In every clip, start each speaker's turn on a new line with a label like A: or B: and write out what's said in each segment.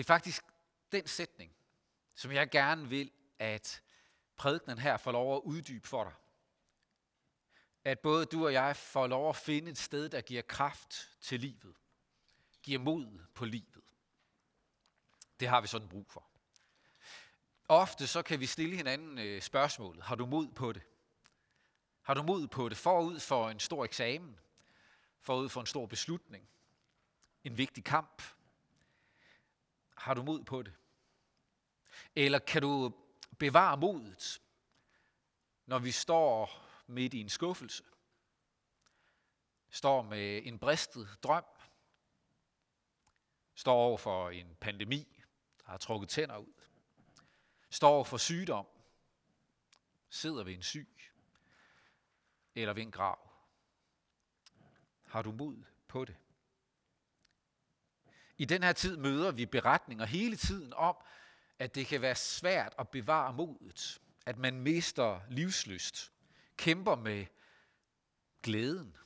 A: Det er faktisk den sætning, som jeg gerne vil, at prædikenen her får lov at uddybe for dig. At både du og jeg får lov at finde et sted, der giver kraft til livet. Giver mod på livet. Det har vi sådan brug for. Ofte så kan vi stille hinanden øh, spørgsmålet, har du mod på det? Har du mod på det forud for en stor eksamen? Forud for en stor beslutning? En vigtig kamp? Har du mod på det? Eller kan du bevare modet, når vi står midt i en skuffelse? Står med en bristet drøm? Står over for en pandemi, der har trukket tænder ud? Står over for sygdom? Sidder ved en syg? Eller ved en grav? Har du mod på det? I den her tid møder vi beretninger hele tiden om, at det kan være svært at bevare modet, at man mister livslyst, kæmper med glæden,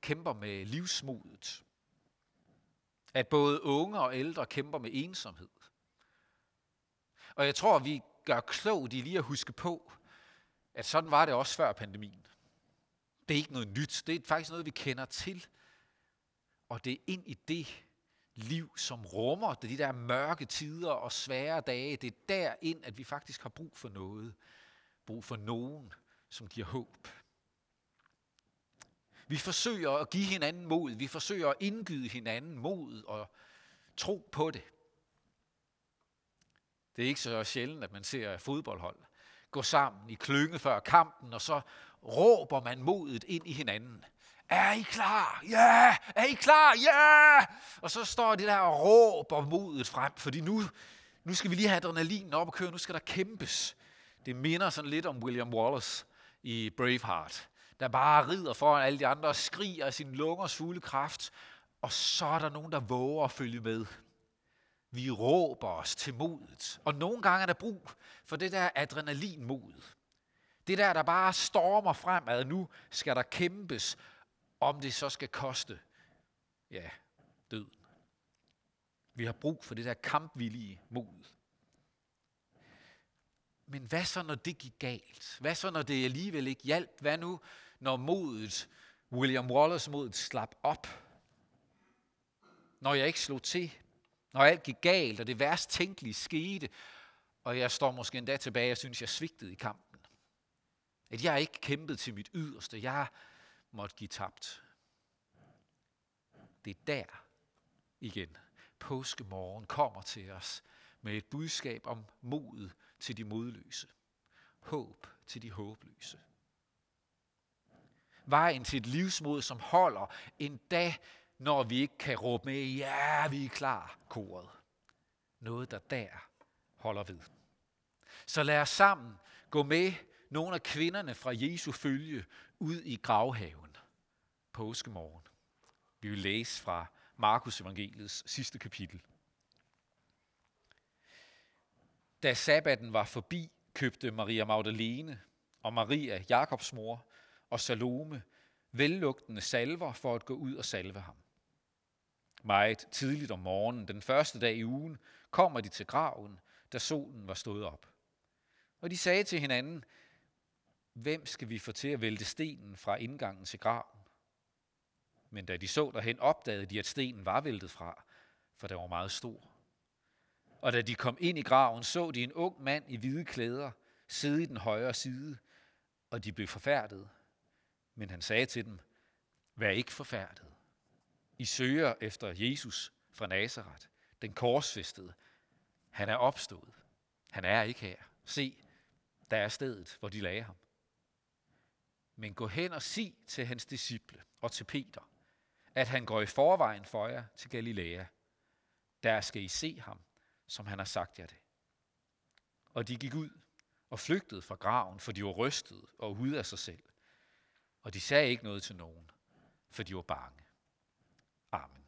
A: kæmper med livsmodet. At både unge og ældre kæmper med ensomhed. Og jeg tror, vi gør klogt i lige at huske på, at sådan var det også før pandemien. Det er ikke noget nyt. Det er faktisk noget, vi kender til. Og det er ind i det, liv, som rummer de der mørke tider og svære dage. Det er derind, at vi faktisk har brug for noget. Brug for nogen, som giver håb. Vi forsøger at give hinanden mod. Vi forsøger at indgyde hinanden mod og tro på det. Det er ikke så sjældent, at man ser fodboldhold gå sammen i klynge før kampen, og så råber man modet ind i hinanden. Er I klar? Ja! Er I klar? Ja! Og så står de der og råber modet frem, fordi nu, nu skal vi lige have adrenalinen op og køre, nu skal der kæmpes. Det minder sådan lidt om William Wallace i Braveheart, der bare rider foran alle de andre og skriger af sin lungers fulde kraft, og så er der nogen, der våger at følge med. Vi råber os til modet. Og nogle gange er der brug for det der adrenalinmod. Det der, der bare stormer fremad. Nu skal der kæmpes, om det så skal koste, ja, død. Vi har brug for det der kampvillige mod. Men hvad så, når det gik galt? Hvad så, når det alligevel ikke hjalp? Hvad nu, når modet, William Wallace modet, slap op? Når jeg ikke slog til? Når alt gik galt, og det værst tænkelige skete, og jeg står måske endda tilbage og synes, jeg svigtede i kampen. At jeg ikke kæmpede til mit yderste. Jeg måtte give tabt. Det er der igen. Påskemorgen kommer til os med et budskab om mod til de modløse. Håb til de håbløse. Vejen til et livsmod, som holder en dag, når vi ikke kan råbe med, ja, vi er klar, koret. Noget, der der holder ved. Så lad os sammen gå med nogle af kvinderne fra Jesu følge ud i gravhaven påskemorgen. Vi vil læse fra Markus evangeliets sidste kapitel. Da sabbaten var forbi, købte Maria Magdalene og Maria, Jakobs mor, og Salome vellugtende salver for at gå ud og salve ham. Meget tidligt om morgenen, den første dag i ugen, kommer de til graven, da solen var stået op. Og de sagde til hinanden, hvem skal vi få til at vælte stenen fra indgangen til graven? Men da de så derhen, opdagede de, at stenen var væltet fra, for den var meget stor. Og da de kom ind i graven, så de en ung mand i hvide klæder sidde i den højre side, og de blev forfærdet. Men han sagde til dem, vær ikke forfærdet. I søger efter Jesus fra Nazareth, den korsfæstede. Han er opstået. Han er ikke her. Se, der er stedet, hvor de lagde ham. Men gå hen og sig til hans disciple og til Peter, at han går i forvejen for jer til Galilea. Der skal I se ham, som han har sagt jer det. Og de gik ud og flygtede fra graven, for de var rystet og ude af sig selv. Og de sagde ikke noget til nogen, for de var bange. Amen.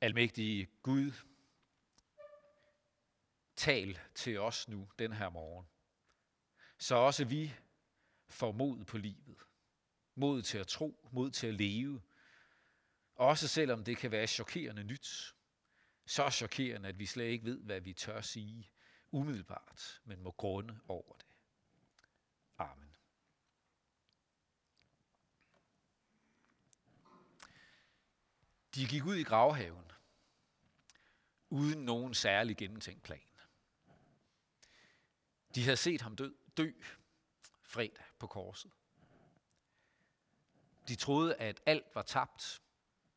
A: Almægtige Gud, tal til os nu den her morgen, så også vi får mod på livet. Mod til at tro, mod til at leve, Også selvom det kan være chokerende nyt. Så chokerende, at vi slet ikke ved, hvad vi tør sige umiddelbart, men må grunde over det. Amen. De gik ud i gravhaven, uden nogen særlig gennemtænkt plan. De havde set ham dø, dø fredag på korset. De troede, at alt var tabt,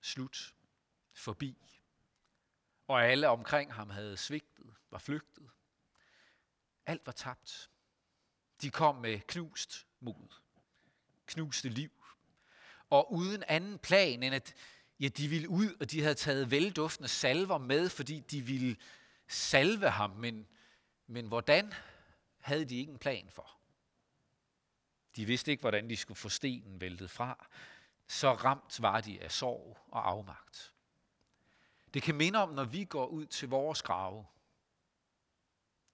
A: slut, forbi. Og alle omkring ham havde svigtet, var flygtet. Alt var tabt. De kom med knust mod, knuste liv. Og uden anden plan end at ja, de ville ud, og de havde taget velduftende salver med, fordi de ville salve ham. Men, men hvordan havde de ikke en plan for? De vidste ikke, hvordan de skulle få stenen væltet fra. Så ramt var de af sorg og afmagt. Det kan minde om, når vi går ud til vores grave.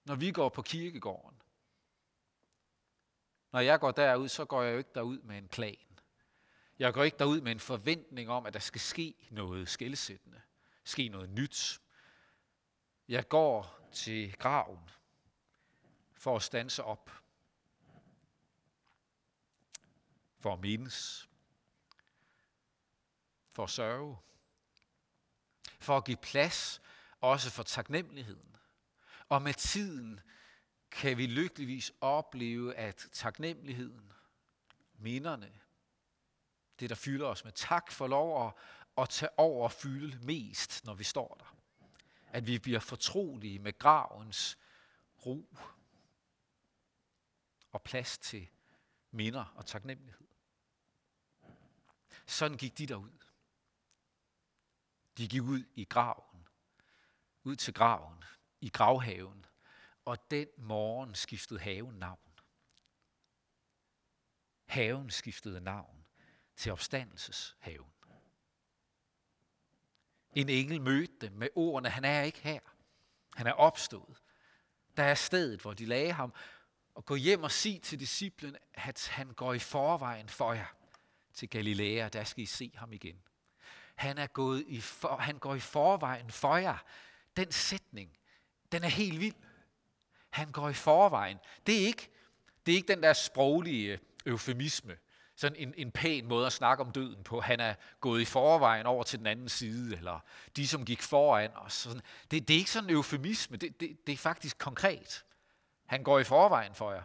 A: Når vi går på kirkegården. Når jeg går derud, så går jeg jo ikke derud med en plan. Jeg går ikke derud med en forventning om, at der skal ske noget skældsættende. Ske noget nyt. Jeg går til graven for at stanse op. For at mindes. For at sørge. For at give plads også for taknemmeligheden. Og med tiden kan vi lykkeligvis opleve, at taknemmeligheden, minderne, det der fylder os med tak for lov at, at tage over og fylde mest, når vi står der. At vi bliver fortrolige med gravens ro og plads til minder og taknemmelighed. Sådan gik de derud. De gik ud i graven, ud til graven, i gravhaven, og den morgen skiftede haven navn. Haven skiftede navn til opstandelseshaven. En engel mødte dem med ordene, han er ikke her. Han er opstået. Der er stedet, hvor de lagde ham. Og gå hjem og sig til disciplen, at han går i forvejen for jer til Galilea. Der skal I se ham igen. Han, er gået i for, han går i forvejen for jer. Den sætning, den er helt vild. Han går i forvejen. Det er ikke, det er ikke den der sproglige øh, eufemisme, sådan en, en pæn måde at snakke om døden på. Han er gået i forvejen over til den anden side, eller de, som gik foran Og Sådan. Det, det er ikke sådan en eufemisme, det, det, det er faktisk konkret. Han går i forvejen for jer.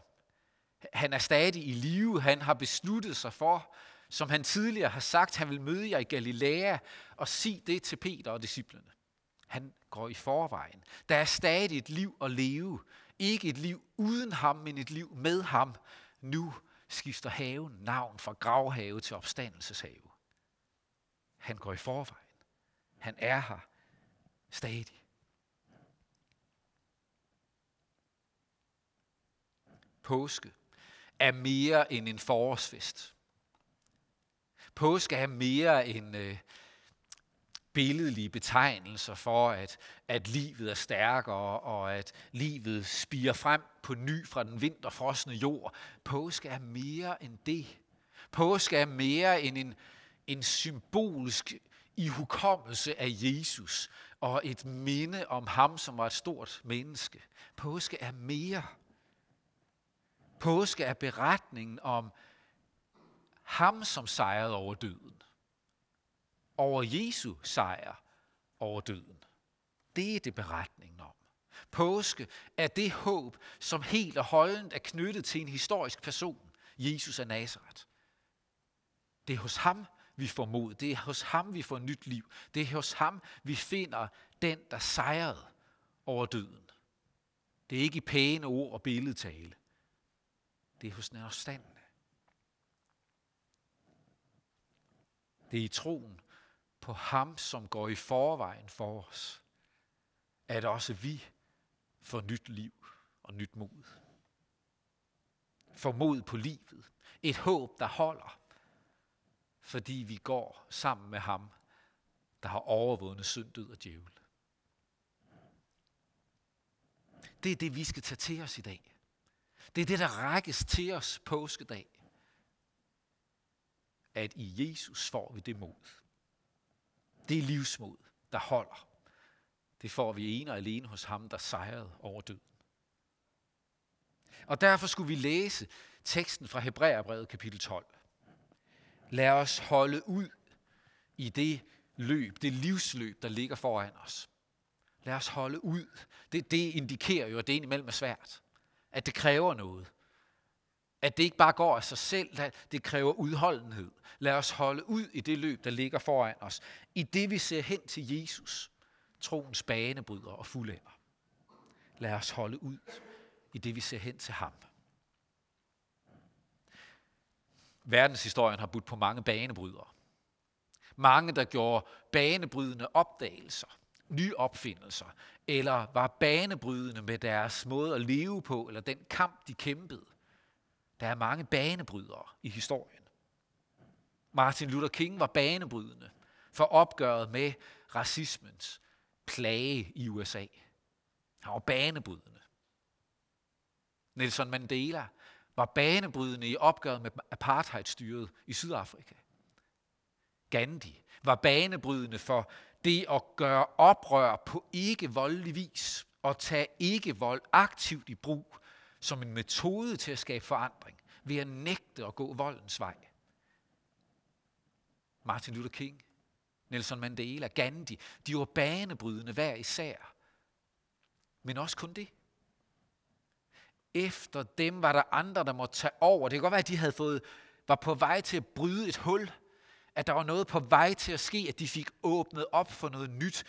A: Han er stadig i live. Han har besluttet sig for, som han tidligere har sagt, han vil møde jer i Galilea og sige det til Peter og disciplene. Han går i forvejen. Der er stadig et liv at leve. Ikke et liv uden ham, men et liv med ham. Nu skifter haven navn fra gravhave til opstandelseshave. Han går i forvejen. Han er her stadig. Påske er mere end en forårsfest. Påske er mere end øh, billedlige betegnelser for, at, at livet er stærkere, og at livet spiger frem på ny fra den vinterfrosne jord. Påske er mere end det. Påske er mere end en, en symbolsk ihukommelse af Jesus og et minde om ham, som var et stort menneske. Påske er mere. Påske er beretningen om ham, som sejrede over døden over Jesu sejr over døden. Det er det beretningen om. Påske er det håb, som helt og holdent er knyttet til en historisk person, Jesus af Nazareth. Det er hos ham, vi får mod. Det er hos ham, vi får nyt liv. Det er hos ham, vi finder den, der sejrede over døden. Det er ikke i pæne ord og billedtale. Det er hos den opstandende. Det er i troen på ham, som går i forvejen for os, at også vi får nyt liv og nyt mod. Får mod på livet. Et håb, der holder, fordi vi går sammen med ham, der har overvundet synd, død og djævel. Det er det, vi skal tage til os i dag. Det er det, der rækkes til os påskedag. At i Jesus får vi det mod Det er livsmod, der holder. Det får vi ene og alene hos ham, der sejrede over døden. Og derfor skulle vi læse teksten fra Hebræerbrevet kapitel 12. Lad os holde ud i det løb, det livsløb, der ligger foran os. Lad os holde ud. Det, det indikerer jo, at det indimellem er svært. At det kræver noget. At det ikke bare går af sig selv, det kræver udholdenhed. Lad os holde ud i det løb, der ligger foran os. I det vi ser hen til Jesus, troens banebryder og fuldender. Lad os holde ud i det vi ser hen til ham. Verdenshistorien har budt på mange banebrydere. Mange, der gjorde banebrydende opdagelser, nye opfindelser, eller var banebrydende med deres måde at leve på, eller den kamp, de kæmpede. Der er mange banebrydere i historien. Martin Luther King var banebrydende for opgøret med racismens plage i USA. Han var banebrydende. Nelson Mandela var banebrydende i opgøret med apartheidstyret i Sydafrika. Gandhi var banebrydende for det at gøre oprør på ikke voldelig vis og tage ikke vold aktivt i brug som en metode til at skabe forandring ved at nægte at gå voldens vej. Martin Luther King, Nelson Mandela, Gandhi, de var banebrydende hver især. Men også kun det. Efter dem var der andre, der måtte tage over. Det kan godt være, at de havde fået, var på vej til at bryde et hul. At der var noget på vej til at ske, at de fik åbnet op for noget nyt.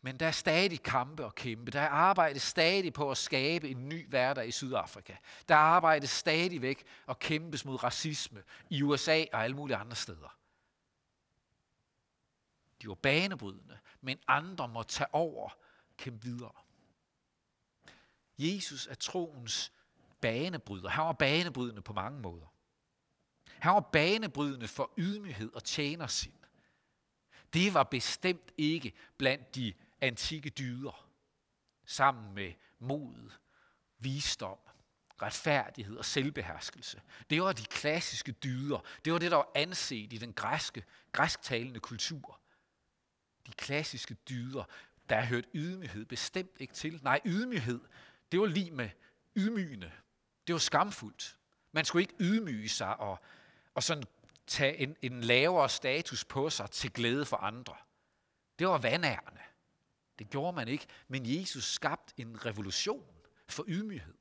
A: Men der er stadig kampe og kæmpe. Der arbejdes stadig på at skabe en ny hverdag i Sydafrika. Der arbejdes stadig væk og kæmpes mod racisme i USA og alle mulige andre steder. De var banebrydende, men andre må tage over og kæmpe videre. Jesus er troens banebryder. Han var banebrydende på mange måder. Han var banebrydende for ydmyghed og tjenersind. Det var bestemt ikke blandt de antikke dyder, sammen med mod, visdom, retfærdighed og selvbeherskelse. Det var de klassiske dyder. Det var det, der var anset i den græske, græsktalende kultur. De klassiske dyder, der hørt ydmyghed bestemt ikke til. Nej, ydmyghed, det var lige med ydmygende. Det var skamfuldt. Man skulle ikke ydmyge sig og, og sådan tage en, en lavere status på sig til glæde for andre. Det var vandærende. Det gjorde man ikke, men Jesus skabte en revolution for ydmyghed.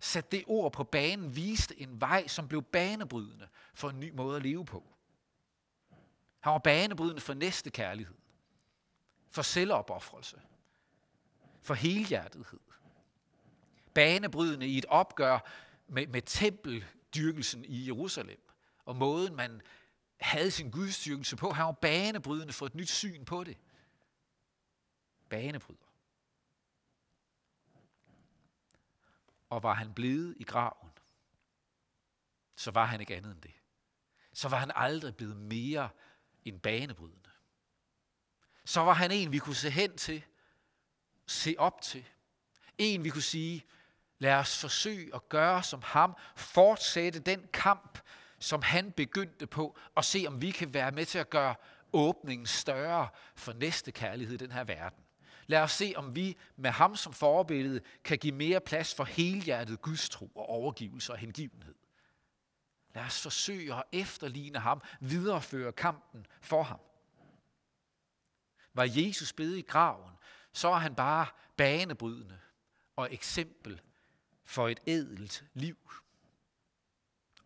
A: Sat det ord på banen, viste en vej, som blev banebrydende for en ny måde at leve på. Han var banebrydende for næste kærlighed, for selvopoffrelse, for helhjertethed. Banebrydende i et opgør med, med tempeldyrkelsen i Jerusalem, og måden man havde sin gudstyrkelse på. Han var banebrydende for et nyt syn på det banebryder. Og var han blevet i graven, så var han ikke andet end det. Så var han aldrig blevet mere end banebrydende. Så var han en, vi kunne se hen til, se op til. En, vi kunne sige, lad os forsøge at gøre som ham, fortsætte den kamp, som han begyndte på, og se om vi kan være med til at gøre åbningen større for næste kærlighed i den her verden. Lad os se, om vi med ham som forbillede kan give mere plads for helhjertet gudstro og overgivelse og hengivenhed. Lad os forsøge at efterligne ham, videreføre kampen for ham. Var Jesus blevet i graven, så er han bare banebrydende og eksempel for et edelt liv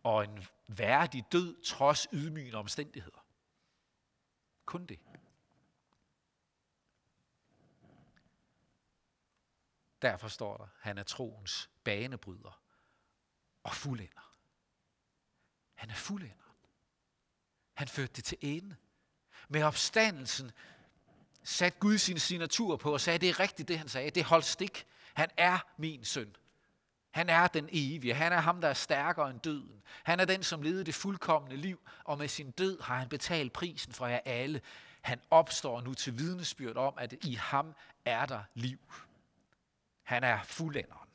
A: og en værdig død trods ydmygende omstændigheder. Kun det. Derfor står der, han er troens banebryder og fuldender. Han er fuldender. Han førte det til ende. Med opstandelsen satte Gud sin signatur på og sagde, det er rigtigt det han sagde, det holdt stik. Han er min søn. Han er den evige. Han er ham, der er stærkere end døden. Han er den, som levede det fuldkommende liv, og med sin død har han betalt prisen for jer alle. Han opstår nu til vidnesbyrd om, at i ham er der liv. Han er fuldenderen.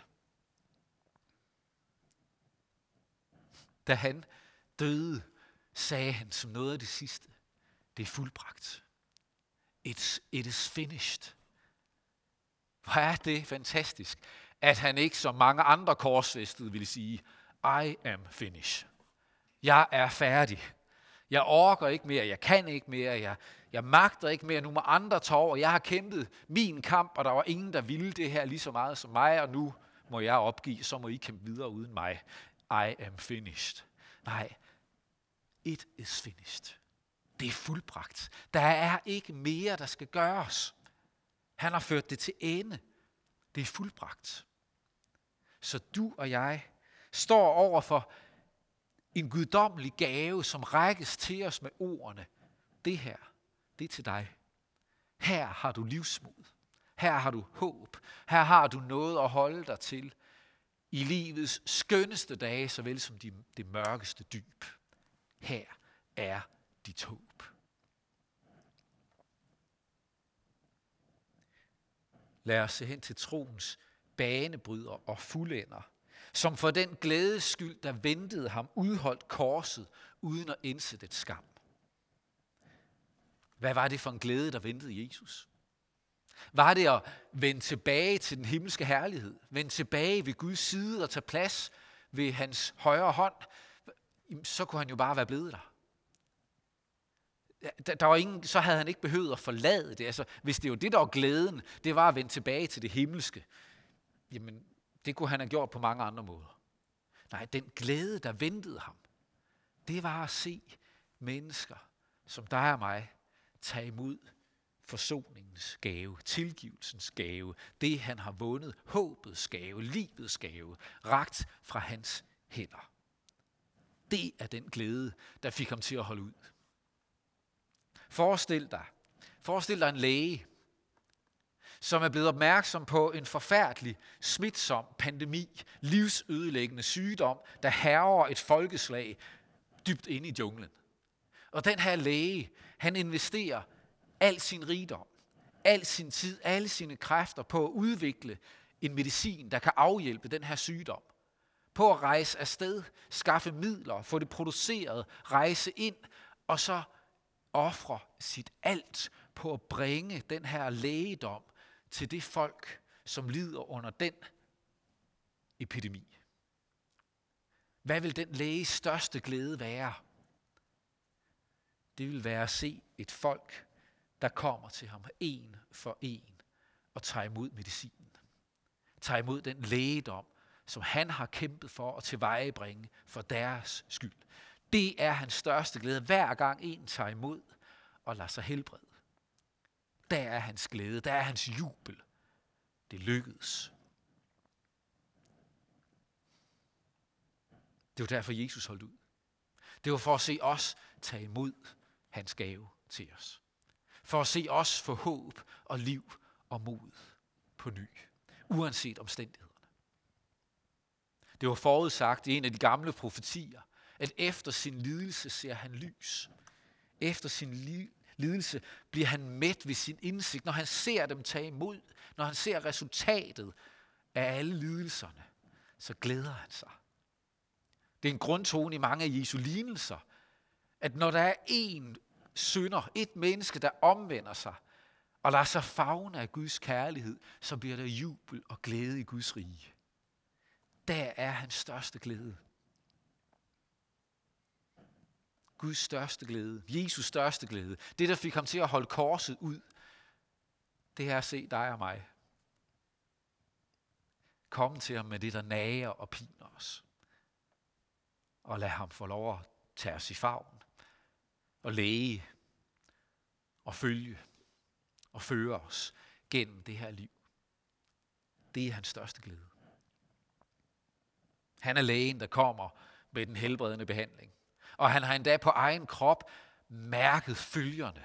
A: Da han døde, sagde han som noget af det sidste, det er fuldbragt. It's, it is finished. Hvor er det fantastisk, at han ikke som mange andre korsfæstede ville sige, I am finished. Jeg er færdig. Jeg orker ikke mere, jeg kan ikke mere, jeg, jeg magter ikke mere, nu må andre tage over. Jeg har kæmpet min kamp, og der var ingen, der ville det her lige så meget som mig, og nu må jeg opgive, så må I kæmpe videre uden mig. I am finished. Nej, it is finished. Det er fuldbragt. Der er ikke mere, der skal gøres. Han har ført det til ende. Det er fuldbragt. Så du og jeg står over for en guddommelig gave, som rækkes til os med ordene. Det her, det er til dig. Her har du livsmod. Her har du håb. Her har du noget at holde dig til i livets skønneste dage, såvel som de, det mørkeste dyb. Her er dit håb. Lad os se hen til troens banebryder og fuldender, som for den glædes skyld, der ventede ham, udholdt korset uden at indse det skam. Hvad var det for en glæde, der ventede Jesus? Var det at vende tilbage til den himmelske herlighed? Vende tilbage ved Guds side og tage plads ved hans højre hånd? Så kunne han jo bare være blevet der. Der, der var ingen, så havde han ikke behøvet at forlade det. Altså, hvis det var det, der var glæden, det var at vende tilbage til det himmelske, jamen, det kunne han have gjort på mange andre måder. Nej, den glæde, der ventede ham, det var at se mennesker, som dig og mig, tage imod forsoningens gave, tilgivelsens gave, det han har vundet, håbets gave, livets gave, ragt fra hans hænder. Det er den glæde, der fik ham til at holde ud. Forestil dig, forestil dig en læge, som er blevet opmærksom på en forfærdelig, smitsom pandemi, livsødelæggende sygdom, der herrer et folkeslag dybt inde i junglen. Og den her læge, han investerer al sin rigdom, al sin tid, alle sine kræfter på at udvikle en medicin, der kan afhjælpe den her sygdom. På at rejse afsted, skaffe midler, få det produceret, rejse ind, og så ofre sit alt på at bringe den her lægedom til det folk, som lider under den epidemi. Hvad vil den læges største glæde være? Det vil være at se et folk, der kommer til ham en for en og tager imod medicinen. Tager imod den lægedom, som han har kæmpet for at tilvejebringe for deres skyld. Det er hans største glæde, hver gang en tager imod og lader sig helbrede. Der er hans glæde, der er hans jubel. Det lykkedes. Det var derfor, Jesus holdt ud. Det var for at se os tage imod hans gave til os. For at se os få håb og liv og mod på ny, uanset omstændighederne. Det var forudsagt i en af de gamle profetier, at efter sin lidelse ser han lys. Efter sin lidelse bliver han mæt ved sin indsigt, når han ser dem tage imod, når han ser resultatet af alle lidelserne, så glæder han sig. Det er en grundtone i mange af Jesu lignelser, at når der er en synder, et menneske, der omvender sig og lader sig fagne af Guds kærlighed, så bliver der jubel og glæde i Guds rige. Der er hans største glæde. Guds største glæde, Jesus største glæde, det der fik ham til at holde korset ud, det er at se dig og mig. Kom til ham med det, der nager og piner os. Og lad ham få lov at tage os i favn og læge og følge og føre os gennem det her liv. Det er hans største glæde. Han er lægen, der kommer med den helbredende behandling. Og han har endda på egen krop mærket følgerne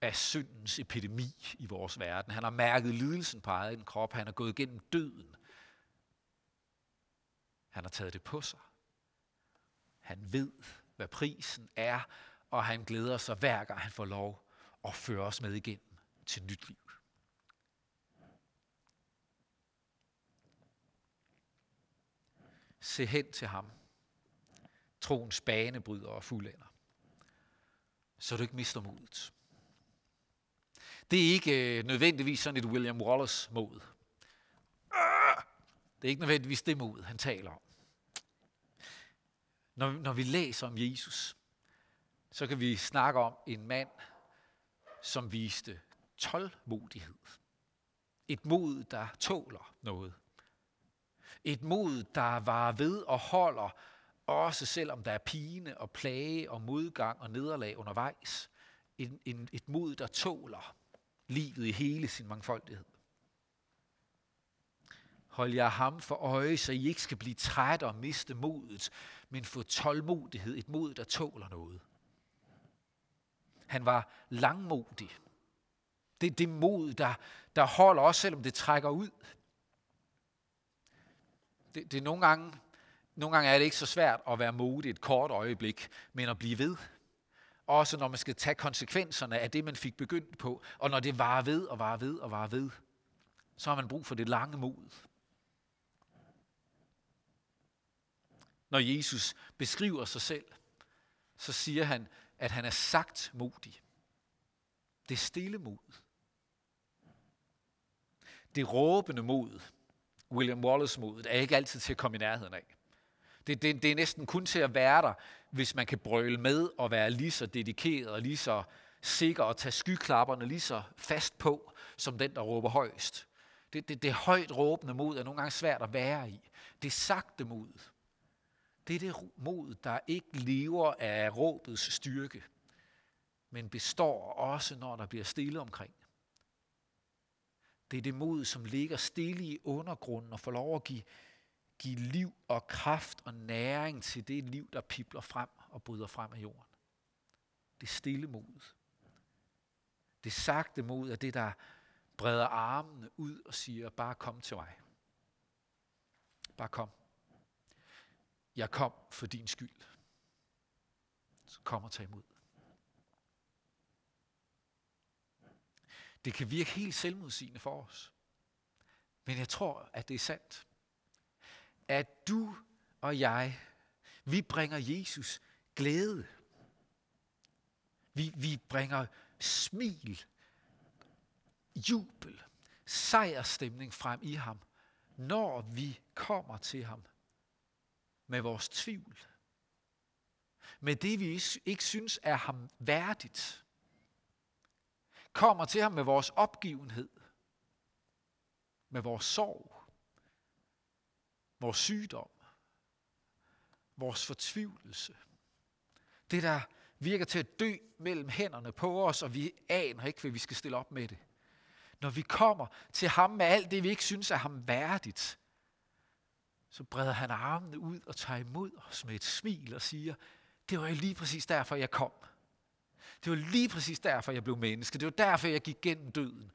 A: af syndens epidemi i vores verden. Han har mærket lidelsen på egen krop. Han har gået igennem døden. Han har taget det på sig. Han ved, hvad prisen er, og han glæder sig hver gang han får lov at føre os med igen til nyt liv. Se hen til ham, troens banebryder og fuldender, så du ikke mister modet. det er ikke øh, nødvendigvis sådan et William Wallace mod. Det er ikke nødvendigvis det mod, han taler om. Når, når vi læser om Jesus, så kan vi snakke om en mand, som viste tålmodighed. Et mod, der tåler noget. Et mod, der var ved og holder, også selvom der er pine og plage og modgang og nederlag undervejs. En, en, et mod, der tåler livet i hele sin mangfoldighed. Hold jer ham for øje, så I ikke skal blive træt og miste modet, men få tålmodighed, et mod, der tåler noget. Han var langmodig. Det er det mod, der, der holder også, selvom det trækker ud. Det, det er nogle gange, nogle gange er det ikke så svært at være modig et kort øjeblik, men at blive ved. Også når man skal tage konsekvenserne af det, man fik begyndt på, og når det varer ved og varer ved og varer ved, så har man brug for det lange mod. Når Jesus beskriver sig selv, så siger han, at han er sagt modig. Det stille mod. Det råbende mod, William Wallace modet, er ikke altid til at komme i nærheden af. Det, det, det er næsten kun til at være der, hvis man kan brøle med og være lige så dedikeret og lige så sikker og tage skyklapperne lige så fast på, som den, der råber højst. Det, det, det højt råbende mod er nogle gange svært at være i. Det sagte mod. Det er det mod, der ikke lever af råbets styrke, men består også, når der bliver stille omkring. Det er det mod, som ligger stille i undergrunden og får lov at give, give liv og kraft og næring til det liv, der pipler frem og bryder frem af jorden. Det stille mod. Det sagte mod er det, der breder armene ud og siger, bare kom til mig. Bare kom. Jeg kom for din skyld. Så kom og tag imod. Det kan virke helt selvmodsigende for os. Men jeg tror, at det er sandt. At du og jeg, vi bringer Jesus glæde. Vi, vi bringer smil, jubel, sejrstemning frem i ham, når vi kommer til ham med vores tvivl. Med det, vi ikke synes er ham værdigt. Kommer til ham med vores opgivenhed. Med vores sorg. Vores sygdom. Vores fortvivlelse. Det, der virker til at dø mellem hænderne på os, og vi aner ikke, hvad vi skal stille op med det. Når vi kommer til ham med alt det, vi ikke synes er ham værdigt, så breder han armene ud og tager imod os med et smil og siger, det var jo lige præcis derfor, jeg kom. Det var lige præcis derfor, jeg blev menneske. Det var derfor, jeg gik gennem døden.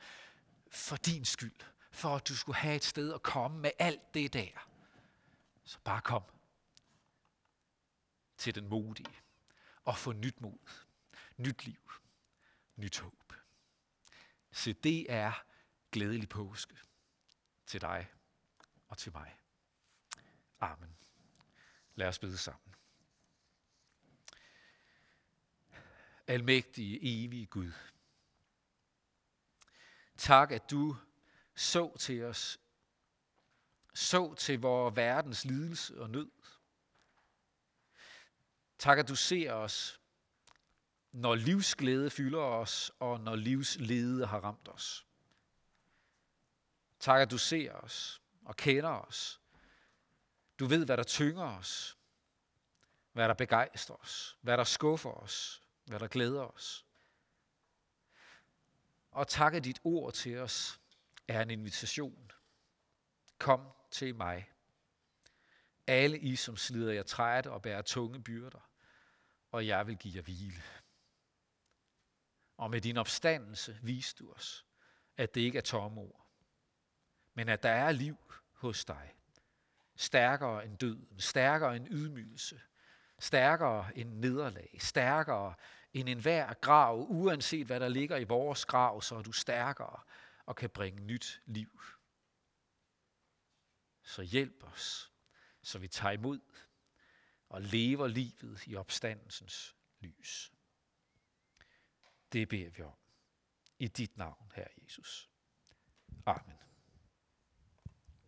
A: For din skyld. For at du skulle have et sted at komme med alt det der. Så bare kom til den modige og få nyt mod, nyt liv, nyt håb. Så det er glædelig påske til dig og til mig. Amen. Lad os bede sammen. Almægtige, evige Gud. Tak, at du så til os, så til vores verdens lidelse og nød. Tak, at du ser os, når livsglæde fylder os, og når livslede har ramt os. Tak, at du ser os og kender os, du ved, hvad der tynger os, hvad der begejstrer os, hvad der skuffer os, hvad der glæder os. Og tak, at dit ord til os er en invitation. Kom til mig. Alle I, som slider jer træet og bærer tunge byrder, og jeg vil give jer hvile. Og med din opstandelse viste du os, at det ikke er tomme ord, men at der er liv hos dig stærkere end døden, stærkere end ydmygelse, stærkere end nederlag, stærkere end enhver grav, uanset hvad der ligger i vores grav, så er du stærkere og kan bringe nyt liv. Så hjælp os, så vi tager imod og lever livet i opstandelsens lys. Det beder vi om. i dit navn, Herre Jesus. Amen.